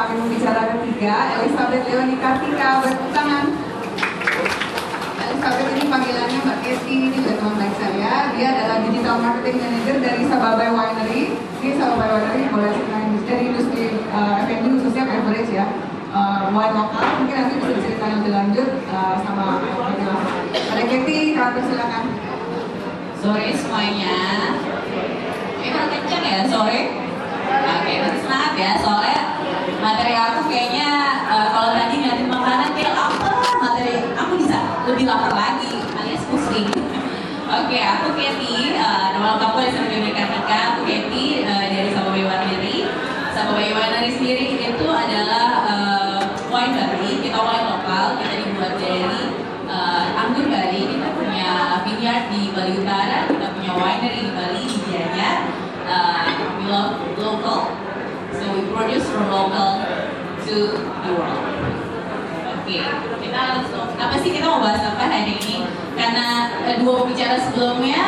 dipanggil pembicara ketiga, Elizabeth Leoni Kartika, bertepuk tangan. Elizabeth ini panggilannya Mbak Keti, ini juga teman baik saya. Dia adalah Digital Marketing Manager dari Sababai Winery. Ini Sababai Winery boleh ceritain dari industri uh, F&B khususnya beverage ya. Uh, wine lokal, mungkin nanti bisa diceritakan lebih lanjut uh, sama Mbak Keti, kalian silakan. Sore semuanya. Emang kenceng ya sore? Oke, berarti semangat ya soalnya materi aku kayaknya uh, kalau tadi ngeliatin makanan kayak lapar materi aku bisa lebih lapar lagi alias pusing. Oke, aku Katy, uh, lengkapku dari Sampai Kartika, aku Katy uh, dari Sababai Winery. Sababai Winery sendiri itu adalah uh, winery, kita wine lokal, kita dibuat dari uh, anggur Bali, kita punya vineyard di Bali Utara, kita punya winery di Bali, di Gianyar. Uh, we love local, so we produce from local to the world. Oke, kita langsung apa sih kita mau bahas apa hari ini? Dua pembicara sebelumnya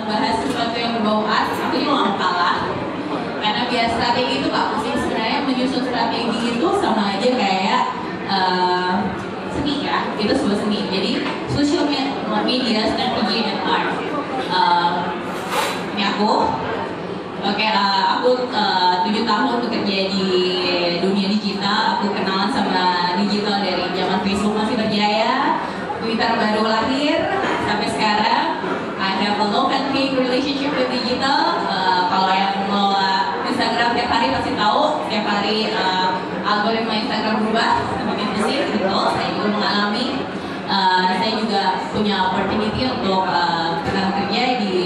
membahas sesuatu yang berbau art, aku juga mau kalah. Karena biar strategi itu nggak pusing sebenarnya menyusun strategi itu sama aja kayak eh, seni ya, itu sebuah seni. Jadi social me- media, strategi and art. Eh, ini aku. Oke, eh, aku eh, tujuh tahun bekerja di dunia digital. Aku kenalan sama digital dari zaman Facebook masih berjaya, Twitter baru lahir sampai sekarang. I have a love and hate relationship with digital. Eh, kalau yang mengelola Instagram tiap hari pasti tahu, tiap hari eh, algoritma Instagram berubah, semakin pusing, betul. Saya juga mengalami. Eh, saya juga punya opportunity untuk pernah kerja di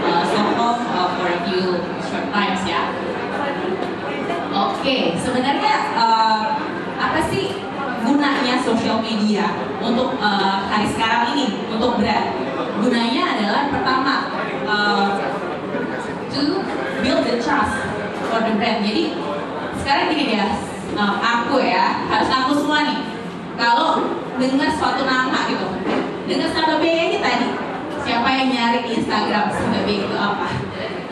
uh, Stockholm uh, for a few short times ya. Oke, sebenarnya uh, apa sih gunanya sosial media untuk uh, hari sekarang ini untuk brand? Gunanya adalah pertama uh, to build the trust for the brand. Jadi sekarang gini ya, aku ya harus aku semua nih. Kalau dengar suatu nama gitu, dengar sama B ini tadi, siapa yang nyari di Instagram sama B itu apa?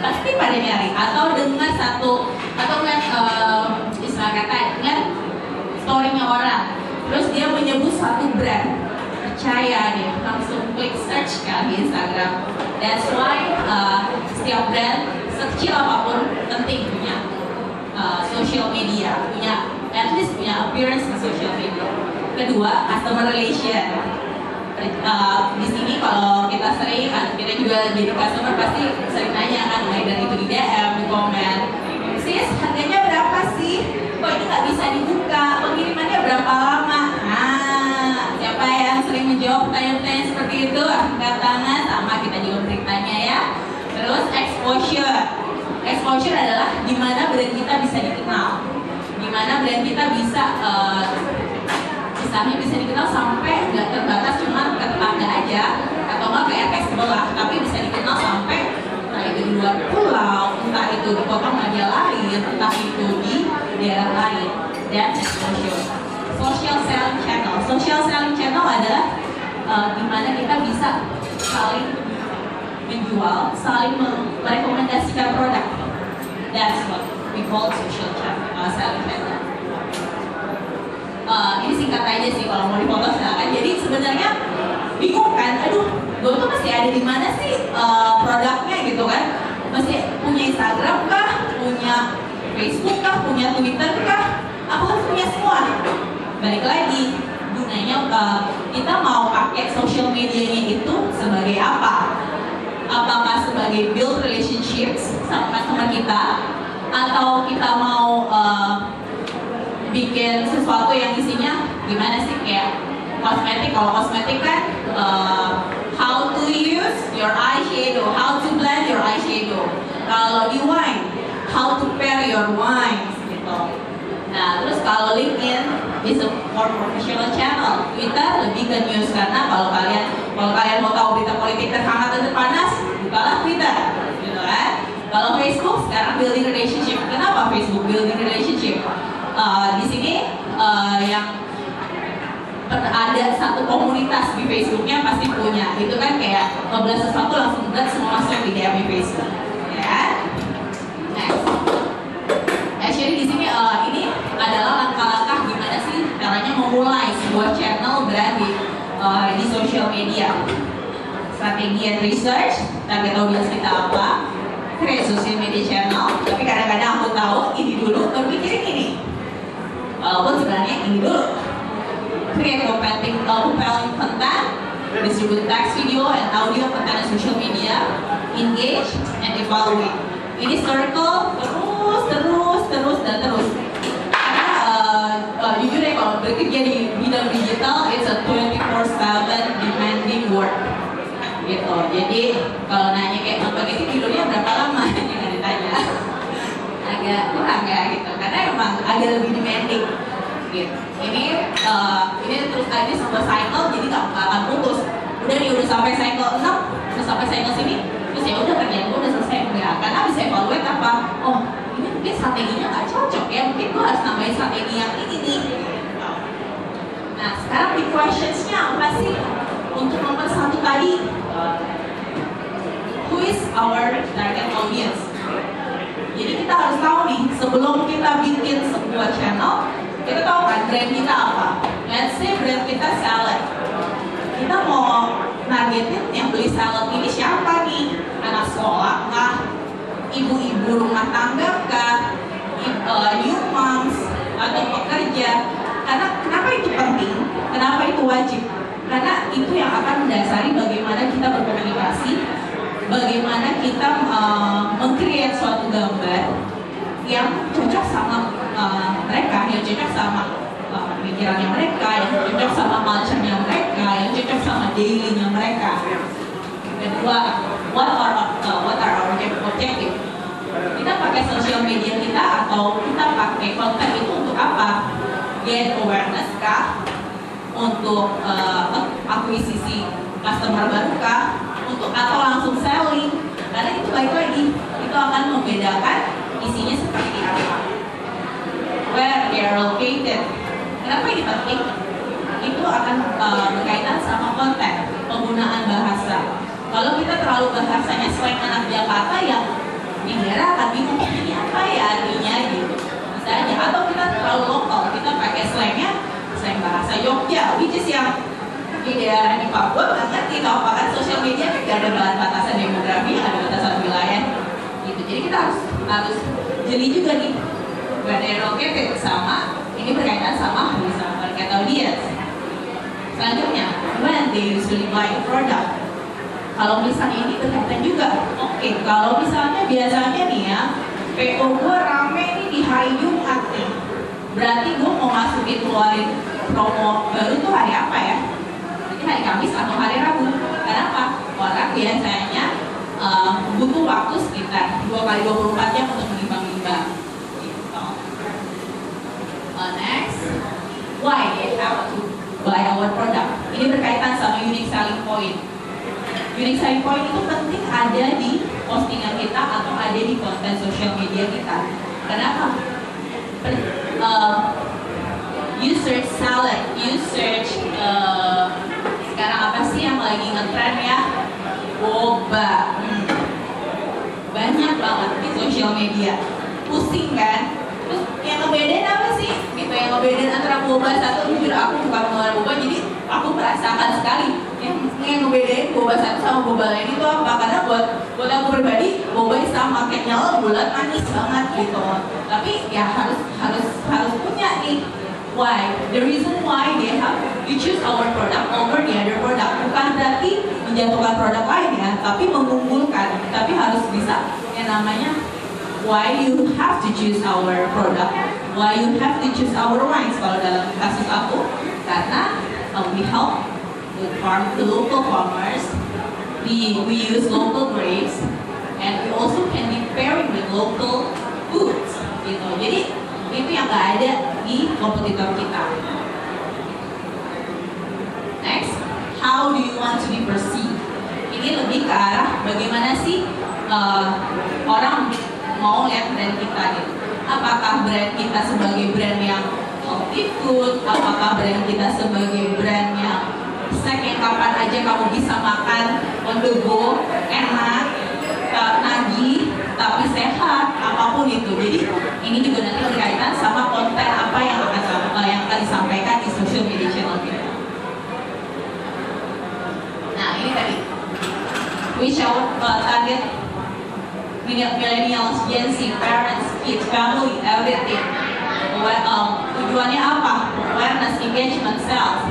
Pasti pada nyari atau dengar satu atau uh, istilah kata ngeliat storynya orang, terus dia menyebut satu brand percaya dia langsung klik search kan di Instagram. That's why uh, setiap brand sekecil apa pun penting punya uh, social media, punya at least punya appearance di social media. Kedua, customer relation. Uh, di sini kalau kita sering, kan, kita juga jadi customer pasti sering nanya kan, mulai dari itu di DM, di komen, sis harganya berapa sih? Kok ini nggak bisa dibuka? Pengirimannya berapa lama? Nah, siapa yang sering menjawab pertanyaan-pertanyaan seperti itu? Angkat tangan, sama kita juga beritanya ya. Terus exposure. Exposure adalah di mana brand kita bisa dikenal, di mana brand kita bisa uh, misalnya bisa dikenal sampai nggak terbatas cuma ke tetangga aja atau nggak ke RT sebelah, tapi bisa dikenal sampai entah itu di luar pulau, entah itu di kota media lain, entah itu di daerah lain dan exposure. Social selling channel. Social selling channel adalah uh, di mana kita bisa saling menjual, saling merekomendasikan produk. That's what we call social channel, uh, selling channel. Uh, ini singkat aja sih kalau mau dipotong silakan. Jadi sebenarnya bingung kan, aduh, gue tuh masih ada di mana sih uh, produknya gitu kan? Masih punya Instagram kah? Punya Facebook kah? Punya Twitter kah? Aku kan punya semua. Balik lagi, gunanya uh, kita mau pakai social medianya itu sebagai apa? Apakah sebagai build relationships sama customer kita, atau kita mau uh, bikin sesuatu yang isinya gimana sih? Kayak kosmetik kalau kosmetik kan uh, how to use your eyeshadow how to blend your eyeshadow. Kalau di wine how to pair your wines gitu. Nah terus kalau LinkedIn is a more professional channel. Twitter lebih ke news karena kalau kalian kalau kalian mau tahu berita politik terhangat dan terpanas bukalah Twitter gitu kan kalau Facebook sekarang building relationship. Kenapa Facebook building relationship? Uh, di sini uh, yang ada satu komunitas di Facebooknya pasti punya. Itu kan kayak ngobrol sesuatu langsung dan semua masuk di DM Facebook ya next. Actually di sini uh, ini ada memulai sebuah channel brand di uh, di sosial media. Strategi and research, target audience kita apa, create social media channel. Tapi kadang-kadang aku tahu ini dulu, baru mikirin ini. Walaupun sebenarnya ini dulu. Create compelling, compelling content, distribute text, video, and audio content on social media, engage, and evaluate. Ini circle terus, terus, terus, dan terus. Bekerja di bidang digital, it's a 24/7 demanding work. Gitu. Jadi kalau nanya kayak Mbak Gesi tidurnya berapa lama? Jangan ditanya. Agak kurang ya gitu. Karena emang agak lebih demanding. Gitu. Ini uh, ini terus aja sampai cycle jadi nggak akan putus. Udah nih udah sampai cycle 6, udah sampai cycle sini, terus ya udah kerjaan gue udah selesai enggak karena bisa evaluate apa oh ini mungkin strateginya nggak cocok ya mungkin gue harus nambahin strategi yang ini nih nah sekarang questionsnya apa sih? Untuk nomor satu tadi who is our target audience? Jadi kita harus tahu nih sebelum kita bikin sebuah channel kita tahu kan brand kita apa? Let's say brand kita salad. Kita mau nargetin yang beli salad ini siapa nih? Anak sekolah kah? Ibu-ibu rumah tangga kah? Uh, new moms atau pekerja karena kenapa itu penting kenapa itu wajib? Karena itu yang akan mendasari bagaimana kita berkomunikasi bagaimana kita uh, meng-create suatu gambar yang cocok sama uh, mereka yang cocok sama uh, mereka yang cocok sama culture-nya mereka yang cocok sama daily-nya mereka. Kedua what are uh, what are our object- objective? Kita pakai sosial media kita atau kita pakai konten itu untuk apa? Get awareness kah untuk uh, akuisisi customer baru kah? Untuk atau langsung selling? Karena itu baik lagi itu akan membedakan isinya seperti apa. Where they are located. Kenapa ini penting? Itu akan uh, berkaitan sama konten penggunaan bahasa. Kalau kita terlalu bahasanya slang anak Jakarta yang di daerah akan bingung ini apa ya artinya? gitu. Bisa aja atau kita terlalu lokal kita pakai slangnya slang bahasa Jogja which is yang di daerah di Papua nggak ngerti kalau kan sosial media nggak ada batasan demografi ada batasan wilayah. Gitu. Jadi kita harus harus jeli juga nih. Where they located sama ini berkaitan sama bisa target audience selanjutnya when they usually buy product. Kalau misalnya ini berkaitan juga oke. Kalau misalnya biasanya nih ya PO gue rame nih di hari Jumat nih. Berarti gue mau masukin keluarin promo baru tuh hari apa ya? Berarti hari Kamis atau hari Rabu. Kenapa orang biasanya uh, butuh waktu sekitar 2 kali 24 jam untuk menimbang-nimbang. Gitu. Uh, next. Why? They have to buy our product. Ini berkaitan sama unique selling point. Unique selling point itu penting ada di postingan kita atau ada di konten sosial media kita. Kenapa? Per- uh, you search salad, you search uh, sekarang apa sih yang lagi ngetren ya? Boba. Hmm. Banyak banget di sosial media. Pusing kan? Terus yang ngebedain apa sih? Gitu yang ngebedain antara boba satu jujur aku bukan mengenal boba jadi aku merasakan sekali yang yang ngebedain boba satu sama boba lain itu apa? Karena buat buat aku pribadi boba sama kenyal bulat manis banget gitu. Tapi ya harus harus harus punya nih why. The reason why they have you choose our product over the other product bukan berarti menjatuhkan produk lain ya tapi mengunggulkan tapi harus bisa. Yang namanya why you have to choose our product why you have to choose our wines. Kalau dalam kasus aku karena uh, we help the farm the local farmers. We we use local grapes and we also can be pairing with local foods gitu. Jadi itu yang nggak ada di kompetitor kita. Next how do you want to be perceived? Ini lebih ke arah bagaimana sih uh, orang mau lihat brand kita gitu. Apakah brand kita sebagai brand yang healthy apakah brand kita sebagai brand yang snack yang kapan aja kamu bisa makan on the go enak uh, nagih tapi sehat apa pun itu. Jadi ini juga ini tadi We shall uh, target millennials, Gen Z, parents, kids, family, everything. Well, um, tujuannya apa? Awareness, engagement, sales.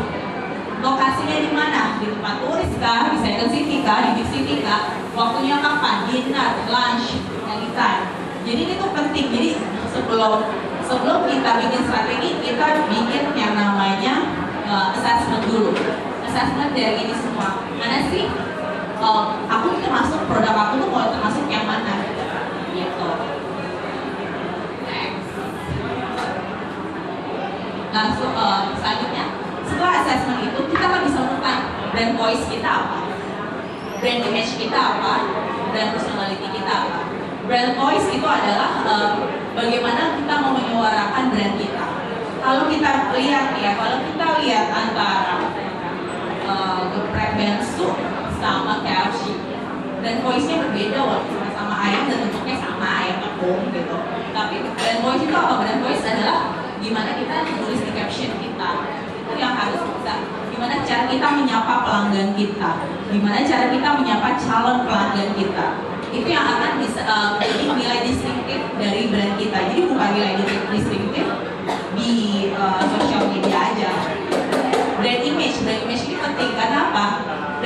Lokasinya di mana? Di tempat turis kah? Di second city kah? Di big city kah? Waktunya kapan? Dinner, lunch, anytime. Jadi ini tuh penting. Jadi sebelum sebelum kita bikin strategi, kita bikin yang namanya uh, assessment dulu. Assessment dari ini semua. Mana sih? Uh, aku termasuk produk aku tuh mau termasuk yang mana? Gitu. Next. Langsung uh, selanjutnya setelah assessment itu kita kan bisa menemukan brand voice kita apa brand image kita apa brand personality kita apa brand voice itu adalah uh, bagaimana kita mau menyuarakan brand kita kalau kita lihat ya kalau kita lihat antara uh, geprek bensu sama KFC. Brand voice-nya berbeda walaupun sama-sama ayam dan bentuknya sama ayam tepung gitu. Tapi brand voice itu apa? Brand voice adalah gimana kita menulis di caption kita. Itu yang harus bisa gimana cara kita menyapa pelanggan kita. Gimana cara kita menyapa calon pelanggan kita. Itu yang akan bisa uh, menjadi nilai distinktif dari brand kita. Jadi bukan nilai distinktif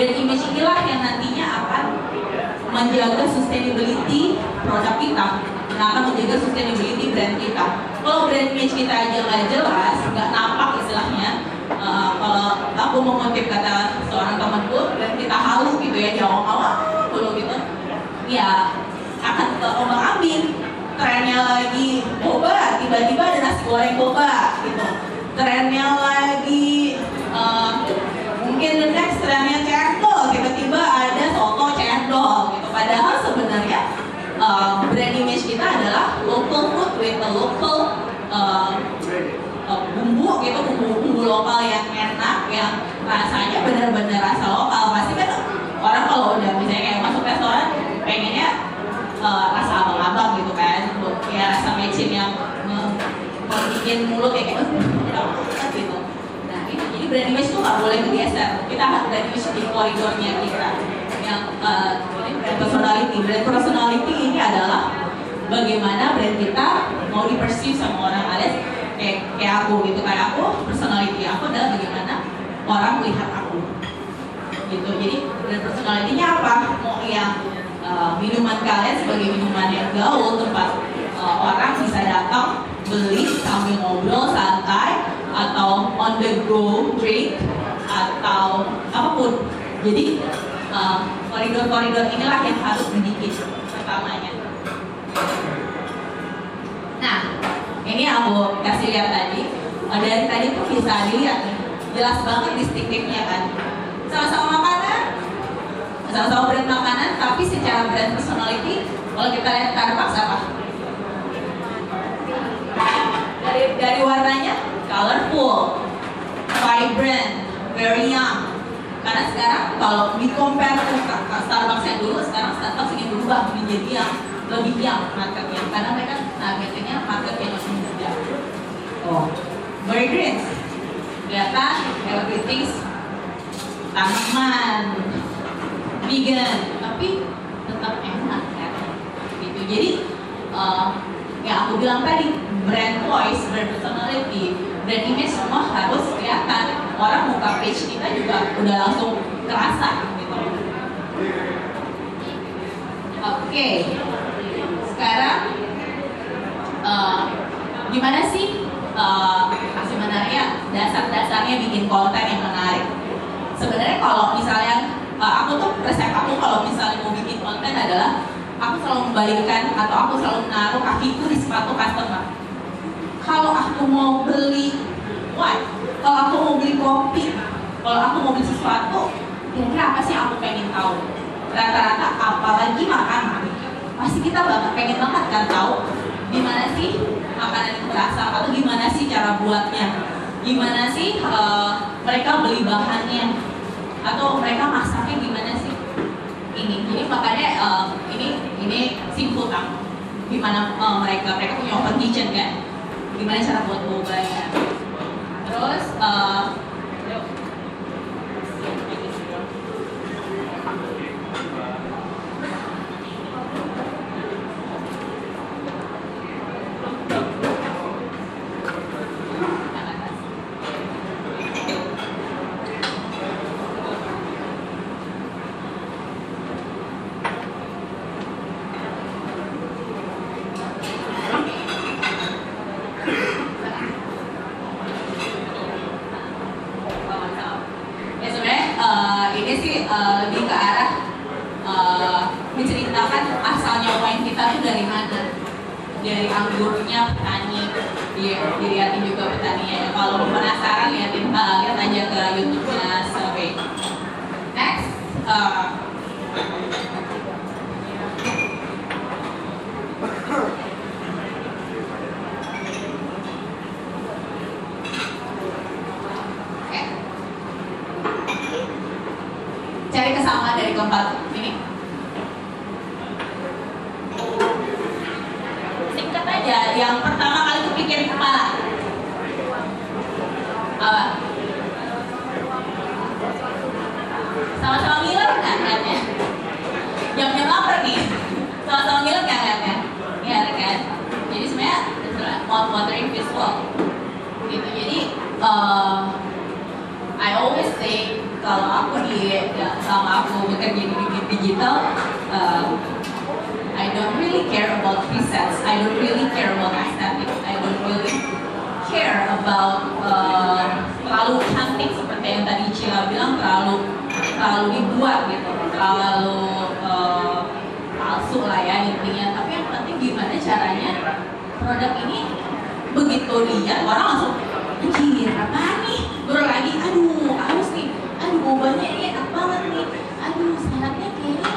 brand image inilah yang nantinya akan menjaga sustainability produk kita. Nah, akan menjaga sustainability brand kita. Kalau brand image kita aja nggak jelas nggak nampak istilahnya uh, kalau aku mengutip kata seorang temanku brand kita halus gitu ya jauh awal dulu gitu ya akan ke ombak ambing. Trennya lagi boba tiba-tiba ada nasi goreng boba gitu. Trennya lagi uh, mungkin the next trennya cendol tiba-tiba ada soto cendol gitu. Padahal sebenarnya uh, brand image kita adalah local food with a local uh, uh, bumbu gitu bumbu bumbu lokal yang enak yang rasanya benar-benar rasa lokal. Pasti kan orang kalau udah misalnya kayak masuk restoran pengennya uh, rasa abang-abang gitu kan. Ya rasa mecin yang bikin mulut kayak gitu jadi brand image itu nggak boleh bergeser kita harus brand image di koridornya kita. Yang uh, brand personality. Brand personality ini adalah bagaimana brand kita mau di perceive sama orang alias kayak kayak aku gitu. Kayak aku personality aku adalah bagaimana orang melihat aku. Gitu. Jadi brand personality-nya apa? Mau yang uh, minuman kalian sebagai minuman yang gaul tempat uh, orang bisa datang beli sambil ngobrol santai atau on the go drink atau apa pun. Jadi uh, koridor-koridor inilah yang harus dibikin pertamanya. Nah ini aku kasih lihat tadi. Uh, dari tadi tuh bisa dilihat jelas banget distinktifnya kan. Sama-sama makanan. Sama-sama brand makanan tapi secara brand personality kalau kita lihat Starbucks apa dari dari warnanya colorful vibrant very young. Karena sekarang kalau di compare ke Starbucks yang dulu sekarang Starbucks ingin berubah menjadi yang lebih young marketnya. Karena mereka targetnya market yang masih muda. Oh. Very green kelihatan everything tanaman vegan tapi tetap enak kan? Gitu. Jadi uh, yang aku bilang tadi brand voice brand personality brand image semua harus kelihatan. Orang buka page kita juga udah langsung kerasa gitu. Oke. Sekarang uh, gimana sih uh, sebenarnya dasar-dasarnya bikin konten yang menarik? Sebenarnya kalau misalnya uh, aku tuh resep aku kalau misalnya mau bikin konten adalah aku selalu membalikkan atau aku selalu menaruh kakiku di sepatu customer kalau aku mau beli wine kalau aku mau beli kopi kalau aku mau beli sesuatu kira-kira apa sih aku pengen tahu? Rata-rata apalagi makanan? Pasti kita banget pengen banget kan tahu gimana sih makanan itu berasal atau gimana sih cara buatnya? Gimana sih uh, mereka beli bahannya? Atau mereka masaknya gimana sih? Ini jadi makanya uh, ini ini simple kan? Gimana uh, mereka mereka punya open kitchen kan gimana cara buat bobanya terus uh, combate. I don't really care about aesthetics. I don't really care about uh, terlalu cantik seperti yang tadi Cila bilang terlalu terlalu dibuat gitu, terlalu uh, palsu lah ya intinya. Tapi yang penting gimana caranya produk ini begitu lihat orang langsung anjir apa nih baru lagi aduh haus nih aduh bobanya ini enak banget nih aduh saladnya kayaknya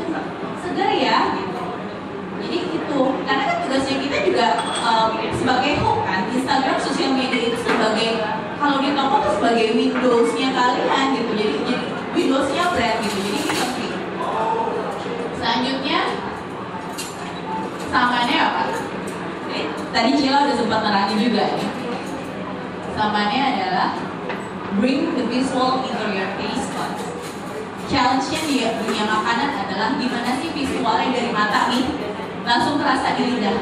aduh segar ya gitu jadi itu karena kan tugasnya kita juga um, sebagai hook kan Instagram sosial media itu sebagai kalau di toko tuh Windowsnya kalian gitu. Jadi jadi brand gitu. Jadi ini penting. Selanjutnya samanya apa? Eh, tadi Cila udah sempat nerangin juga nih samanya adalah bring the visual into your taste buds challenge-nya di dunia makanan adalah gimana sih visualnya dari mata nih? Langsung terasa di lidah.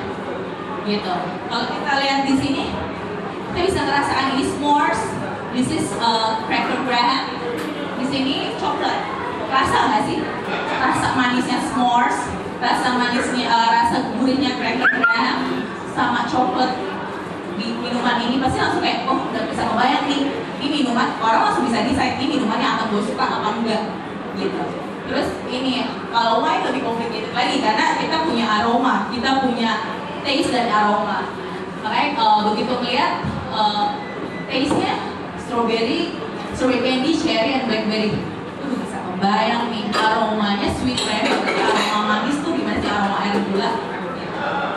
Gitu. Kalau kita lihat di sini kita bisa ngerasakan ini s'mores this is uh, cracker graham. Di sini coklat. Rasa nggak sih? Rasa manisnya s'mores rasa manisnya uh, rasa gurihnya cracker graham sama coklat. Di minuman ini pasti langsung kayak oh udah bisa kebayang nih. Ini minuman. Orang langsung bisa decide ini minuman yang akan gue suka apa enggak? Gitu. Terus ini kalau wine lebih complicated lagi karena kita punya aroma kita punya taste dan aroma. Makanya uh, begitu melihat uh, taste-nya strawberry strawberry candy cherry and blackberry. Itu bisa kebayang nih aromanya sweet lemon aroma manis tuh gimana sih aroma air gula?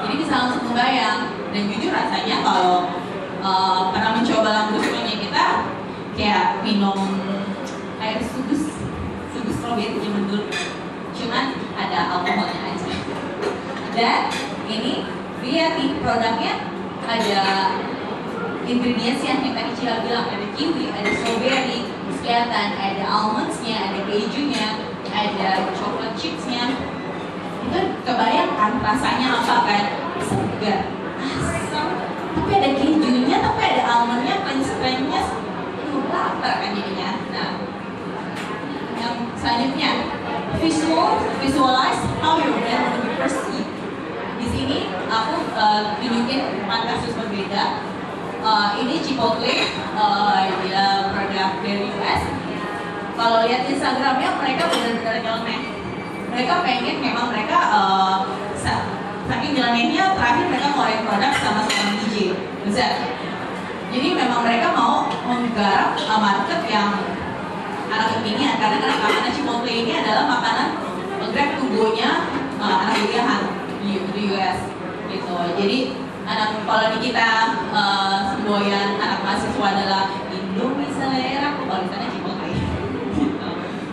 Jadi bisa langsung kebayang. Dan jujur rasanya kalau uh, pernah mencoba lambrusconya kita kayak minum air sugus sugus strawberry zaman dulu cuman ada alkoholnya aja. Dan ini lihat nih produknya ada ingredients yang tadi Cila bilang ada kiwi, ada strawberry, kelihatan ada almondsnya, ada kejunya, ada chocolate chipsnya, itu kebayang kan rasanya apa kan? Segar asam. Tapi ada kejunya tapi ada almondnya crunch-crunchnya aduh lapar kan jadinya nah yang selanjutnya visual visualize how your brand will be perceived di sini aku uh, tunjukin empat kasus berbeda Uh, ini Chipotle uh, dia produk dari US kalau lihat Instagramnya mereka benar-benar nyeleneh mereka pengen memang mereka uh, sa- saking jalannya terakhir mereka ngeluarin produk sama seorang DJ besar jadi memang mereka mau menggarap uh, market yang anak kekinian. Karena kan makanan Chipotle ini adalah makanan grab to go-nya uh, anak kuliahan di, di US gitu. Jadi anak kalau di kita uh, semboyan anak mahasiswa adalah Indomie selera kalau di sana Chipotle gitu.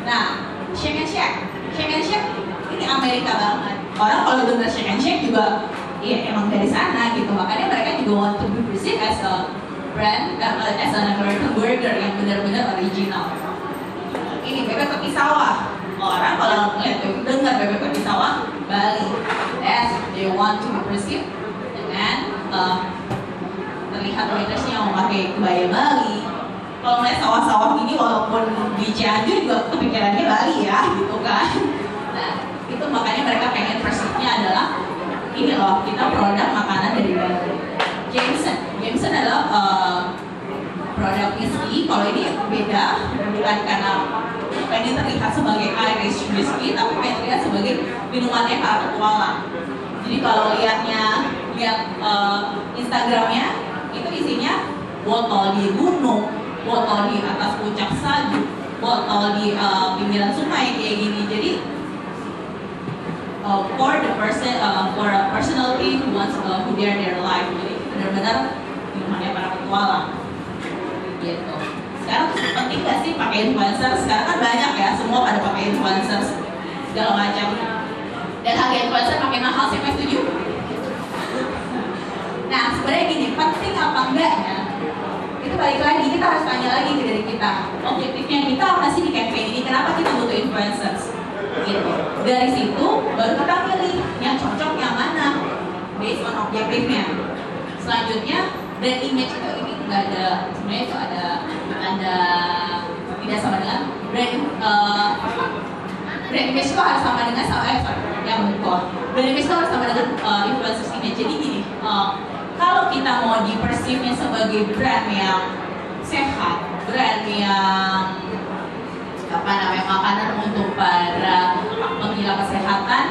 nah Shake and Shack Shake and Shack ini Amerika banget. Orang kalau dengar Shake and Shake juga ya emang dari sana gitu. Makanya mereka juga want to be perceived as a brand, uh, as an American burger yang benar-benar original. Ini bebek kopi sawah. Orang kalau ngeliat dengar bebek kopi sawah, Bali. Yes, they want to be perceived dengan uh, terlihat waitersnya yang memakai kebaya Bali, kalau ngeliat sawah-sawah ini walaupun di Cianjur juga kepikirannya Bali ya gitu kan. Nah itu makanya mereka pengen persisnya adalah ini loh kita produk makanan dari Bali. Jameson. Jameson adalah uh, produk whisky kalau ini beda bukan karena pengen terlihat sebagai Irish whisky tapi pengen terlihat sebagai minumannya para petualang jadi kalau lihatnya lihat uh, Instagramnya itu isinya botol di gunung, botol di atas puncak salju, botol di uh, pinggiran sungai kayak gini. Jadi uh, for the person uh, for a personality who wants uh, who dare their life. Jadi benar-benar minumannya para petualang gitu. Sekarang penting gak sih pakai influencer? Sekarang kan banyak ya semua pada pakai influencer segala macam. Dan harga influencer makin mahal siapa yang setuju nah sebenarnya gini penting apa enggaknya itu balik lagi kita harus tanya lagi ke diri kita objektifnya kita apa sih di campaign ini kenapa kita butuh influencers gitu. Dari situ baru kita pilih yang cocok yang mana based on objektifnya. Selanjutnya brand image itu ini nggak ada sebenarnya itu ada ada tidak sama dengan brand uh, brand image itu harus sama dengan sama eh sorry yang bukan brand image itu harus sama dengan uh, influencers image. Jadi gini uh, kalau kita mau di perceive sebagai brand yang sehat, brand yang apa namanya makanan untuk para penggila kesehatan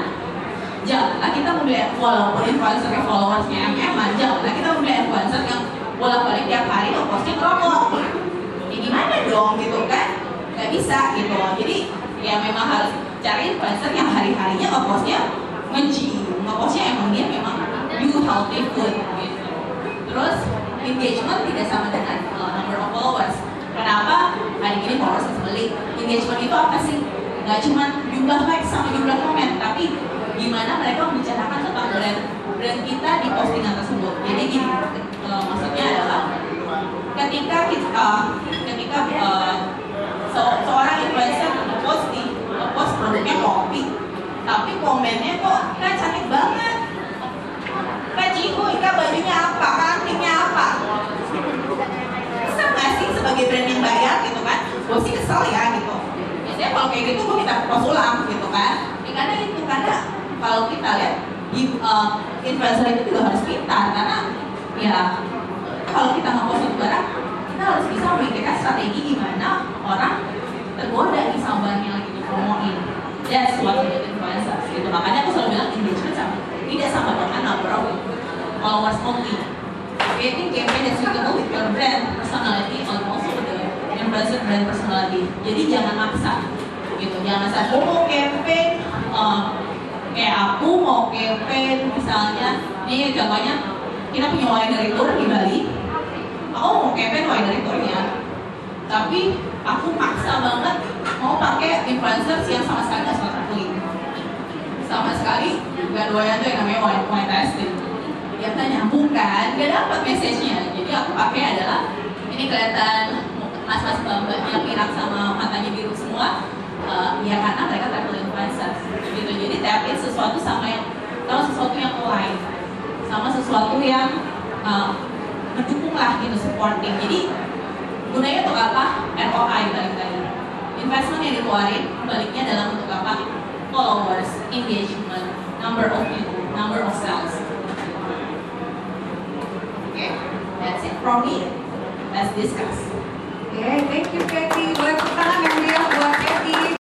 janganlah kita membeli walaupun influencer yang followersnya MM janganlah kita membeli influencer yang bolak balik tiap hari tuh posting rokok ya gimana dong gitu kan? Nggak bisa gitu. Jadi ya memang harus cari influencer yang hari harinya ngepostnya nge-gym ngepostnya emang dia memang do healthy food terus engagement tidak sama dengan uh, number of followers Kenapa hari ini followers beli? Engagement itu apa sih? Gak cuma jumlah like sama jumlah komen, tapi gimana mereka membicarakan tentang brand brand kita di postingan tersebut. Jadi gini, uh, maksudnya adalah ketika kita ketika uh, se seorang influencer post di post produknya kopi, tapi komennya kok kan cantik banget. Kak Cihu, Kak bajunya apa? Kantingnya apa? nggak sih sebagai brand yang bayar gitu kan? Gue sih kesel ya gitu. Biasanya kalau kayak gitu gue minta pos ulang gitu kan? Ya, karena itu karena kalau kita lihat uh, influencer itu juga harus pintar karena ya kalau kita nggak post barang kita harus bisa memikirkan strategi gimana orang tergoda di sama lagi dipromoin. That's what do influencer gitu. Makanya aku selalu bilang engagement sama tidak sama dengan number of followers only creating campaign that's suitable with your brand personality and also with the influencer brand personality. Jadi jangan maksa, gitu. Jangan maksa. Aku mau campaign, uh, kayak aku mau campaign misalnya, ini contohnya kita punya winery tour di Bali. Aku mau campaign winery tournya, tapi aku maksa banget mau pakai influencers yang sama sekali nggak snorkeling, sama sekali nggak doyan tuh yang namanya wine, wine tasting ya nggak nyambung kan, nggak dapat message-nya. Jadi aku pakai adalah ini kelihatan mas-mas mbak yang pirang sama matanya biru semua. Uh, ya karena mereka travel influencer gitu. Jadi tapin sesuatu sama yang kalau sesuatu yang lain sama sesuatu yang uh, mendukung lah gitu supporting. Jadi gunanya untuk apa? ROI balik lagi. Investment yang dikeluarin baliknya dalam untuk apa? Followers, engagement, number of people, number of sales. Okay, that's it from me. Let's discuss. Oke, thank you Kathy. Boleh tepuk tangan yang dia